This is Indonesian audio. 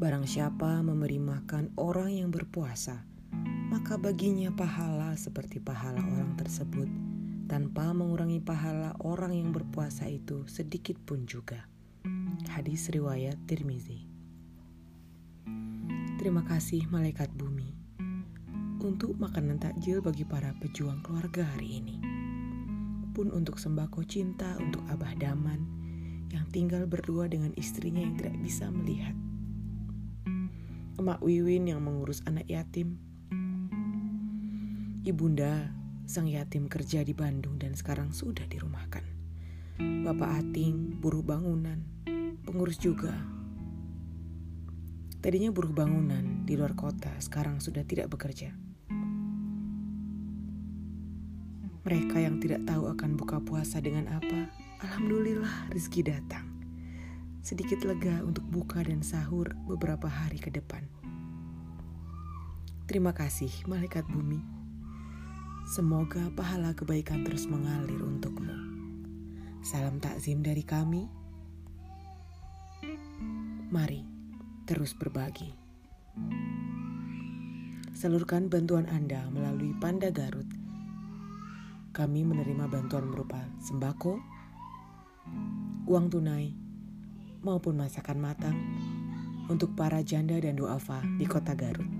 Barang siapa memberi makan orang yang berpuasa, maka baginya pahala seperti pahala orang tersebut, tanpa mengurangi pahala orang yang berpuasa itu sedikit pun juga. Hadis riwayat Tirmizi. Terima kasih malaikat bumi untuk makanan takjil bagi para pejuang keluarga hari ini. Pun untuk sembako cinta untuk Abah Daman yang tinggal berdua dengan istrinya yang tidak bisa melihat. Emak Wiwin yang mengurus anak yatim. Ibunda sang yatim kerja di Bandung dan sekarang sudah dirumahkan. Bapak Ating, buruh bangunan, pengurus juga Tadinya buruh bangunan di luar kota, sekarang sudah tidak bekerja. Mereka yang tidak tahu akan buka puasa dengan apa, alhamdulillah rezeki datang. Sedikit lega untuk buka dan sahur beberapa hari ke depan. Terima kasih, malaikat bumi. Semoga pahala kebaikan terus mengalir untukmu. Salam takzim dari kami. Mari terus berbagi. Salurkan bantuan Anda melalui Panda Garut. Kami menerima bantuan berupa sembako, uang tunai, maupun masakan matang untuk para janda dan duafa di kota Garut.